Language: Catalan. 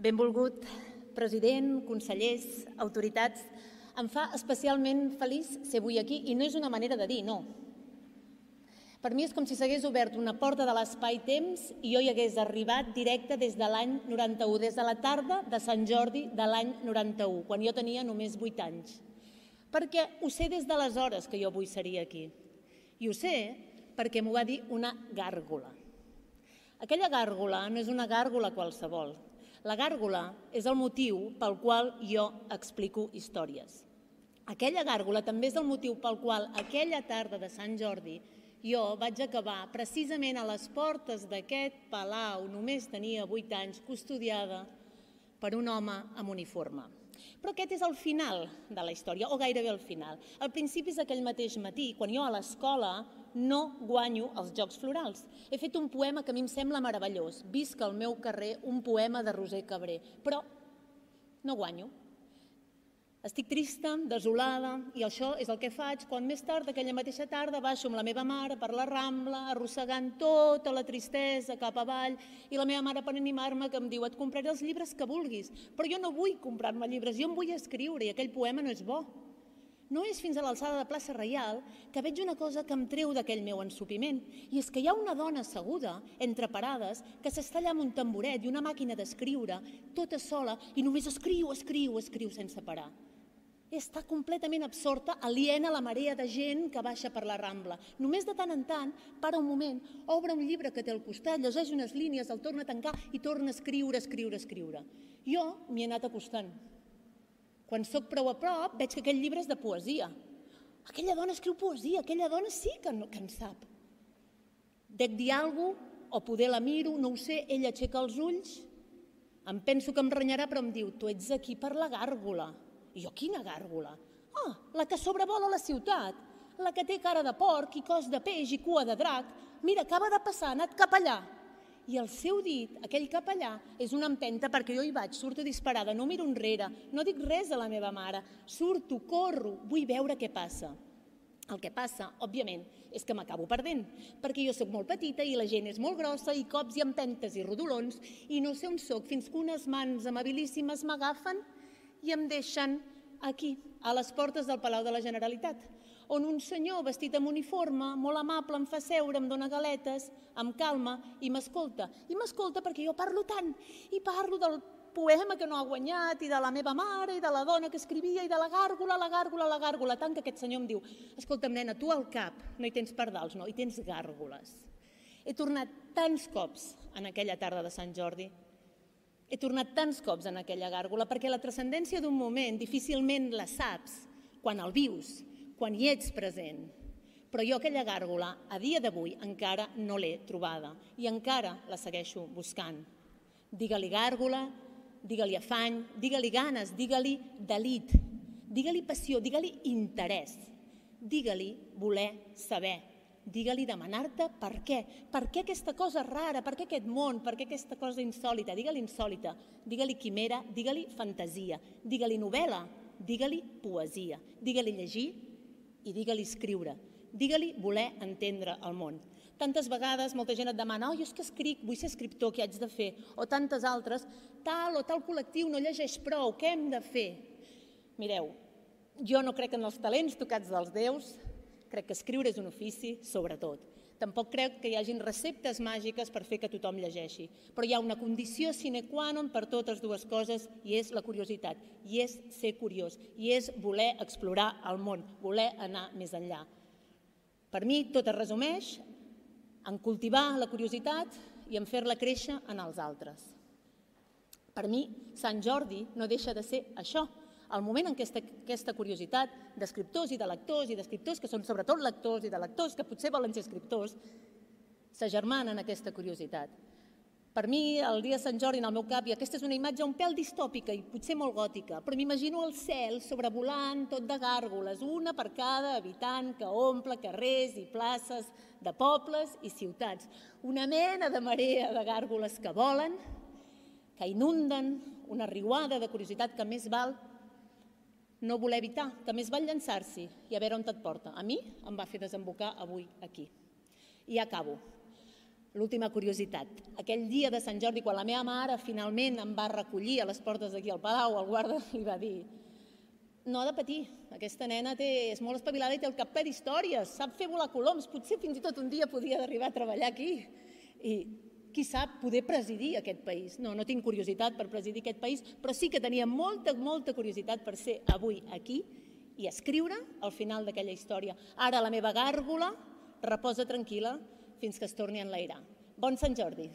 Benvolgut president, consellers, autoritats, em fa especialment feliç ser avui aquí i no és una manera de dir, no. Per mi és com si s'hagués obert una porta de l'espai-temps i jo hi hagués arribat directe des de l'any 91, des de la tarda de Sant Jordi de l'any 91, quan jo tenia només 8 anys. Perquè ho sé des d'aleshores que jo avui seria aquí. I ho sé perquè m'ho va dir una gàrgola. Aquella gàrgola no és una gàrgola qualsevol. La gàrgola és el motiu pel qual jo explico històries. Aquella gàrgola també és el motiu pel qual aquella tarda de Sant Jordi jo vaig acabar precisament a les portes d'aquest palau, només tenia 8 anys, custodiada per un home amb uniforme. Però aquest és el final de la història, o gairebé el final. El principi és aquell mateix matí, quan jo a l'escola no guanyo els Jocs Florals. He fet un poema que a mi em sembla meravellós. Visca al meu carrer un poema de Roser Cabré, però no guanyo. Estic trista, desolada, i això és el que faig quan més tard, aquella mateixa tarda, baixo amb la meva mare per la Rambla, arrossegant tota la tristesa cap avall, i la meva mare per animar-me que em diu et compraré els llibres que vulguis, però jo no vull comprar-me llibres, jo em vull escriure i aquell poema no és bo. No és fins a l'alçada de plaça Reial que veig una cosa que em treu d'aquell meu ensupiment, i és que hi ha una dona asseguda, entre parades, que s'està allà amb un tamboret i una màquina d'escriure, tota sola, i només escriu, escriu, escriu sense parar. Està completament absorta, aliena a la marea de gent que baixa per la Rambla. Només de tant en tant, para un moment, obre un llibre que té al costat, llegeix unes línies, el torna a tancar i torna a escriure, escriure, escriure. Jo m'hi he anat acostant. Quan sóc prou a prop, veig que aquell llibre és de poesia. Aquella dona escriu poesia, aquella dona sí que, no, que en sap. Dec dir alguna cosa, o poder la miro, no ho sé, ella aixeca els ulls, em penso que em renyarà, però em diu, tu ets aquí per la gàrgola. I jo, quina gàrgola? Ah, la que sobrevola la ciutat, la que té cara de porc i cos de peix i cua de drac. Mira, acaba de passar, ha anat cap allà i el seu dit, aquell cap allà, és una empenta perquè jo hi vaig, surto disparada, no miro enrere, no dic res a la meva mare, surto, corro, vull veure què passa. El que passa, òbviament, és que m'acabo perdent, perquè jo sóc molt petita i la gent és molt grossa i cops i empentes i rodolons i no sé on sóc fins que unes mans amabilíssimes m'agafen i em deixen aquí, a les portes del Palau de la Generalitat on un senyor vestit amb uniforme, molt amable, em fa seure, em dona galetes, amb calma, i m'escolta. I m'escolta perquè jo parlo tant, i parlo del poema que no ha guanyat, i de la meva mare, i de la dona que escrivia, i de la gàrgola, la gàrgola, la gàrgola, tant que aquest senyor em diu, escolta'm, nena, tu al cap no hi tens pardals, no, hi tens gàrgoles. He tornat tants cops en aquella tarda de Sant Jordi, he tornat tants cops en aquella gàrgola, perquè la transcendència d'un moment difícilment la saps quan el vius, quan hi ets present. Però jo aquella gàrgola, a dia d'avui, encara no l'he trobada i encara la segueixo buscant. Digue-li gàrgola, digue-li afany, digue-li ganes, digue-li delit, digue-li passió, digue-li interès, digue-li voler saber, digue-li demanar-te per què, per què aquesta cosa rara, per què aquest món, per què aquesta cosa insòlita, digue-li insòlita, digue-li quimera, digue-li fantasia, digue-li novel·la, digue-li poesia, digue-li llegir, i digue-li escriure, digue-li voler entendre el món. Tantes vegades molta gent et demana oh, jo és que escric, vull ser escriptor, què haig de fer? O tantes altres, tal o tal col·lectiu no llegeix prou, què hem de fer? Mireu, jo no crec en els talents tocats dels déus, crec que escriure és un ofici, sobretot. Tampoc crec que hi hagin receptes màgiques per fer que tothom llegeixi, però hi ha una condició sine qua non per totes dues coses i és la curiositat, i és ser curiós, i és voler explorar el món, voler anar més enllà. Per mi tot es resumeix en cultivar la curiositat i en fer-la créixer en els altres. Per mi, Sant Jordi no deixa de ser això, el moment en què aquesta, aquesta curiositat d'escriptors i de lectors i d'escriptors que són sobretot lectors i de lectors que potser volen ser escriptors, s'agermanen aquesta curiositat. Per mi, el dia de Sant Jordi, en el meu cap, i aquesta és una imatge un pèl distòpica i potser molt gòtica, però m'imagino el cel sobrevolant tot de gàrgoles, una per cada habitant que omple carrers i places de pobles i ciutats. Una mena de marea de gàrgoles que volen, que inunden, una riuada de curiositat que més val no voler evitar, que més val llançar-s'hi i a veure on et porta. A mi em va fer desembocar avui aquí. I acabo. L'última curiositat. Aquell dia de Sant Jordi, quan la meva mare finalment em va recollir a les portes d'aquí al Palau, el guarda li va dir no ha de patir, aquesta nena té, és molt espavilada i té el cap ple d'històries, sap fer volar coloms, potser fins i tot un dia podia arribar a treballar aquí. I qui sap poder presidir aquest país. No, no tinc curiositat per presidir aquest país, però sí que tenia molta, molta curiositat per ser avui aquí i escriure al final d'aquella història. Ara la meva gàrgola reposa tranquil·la fins que es torni a enlairar. Bon Sant Jordi!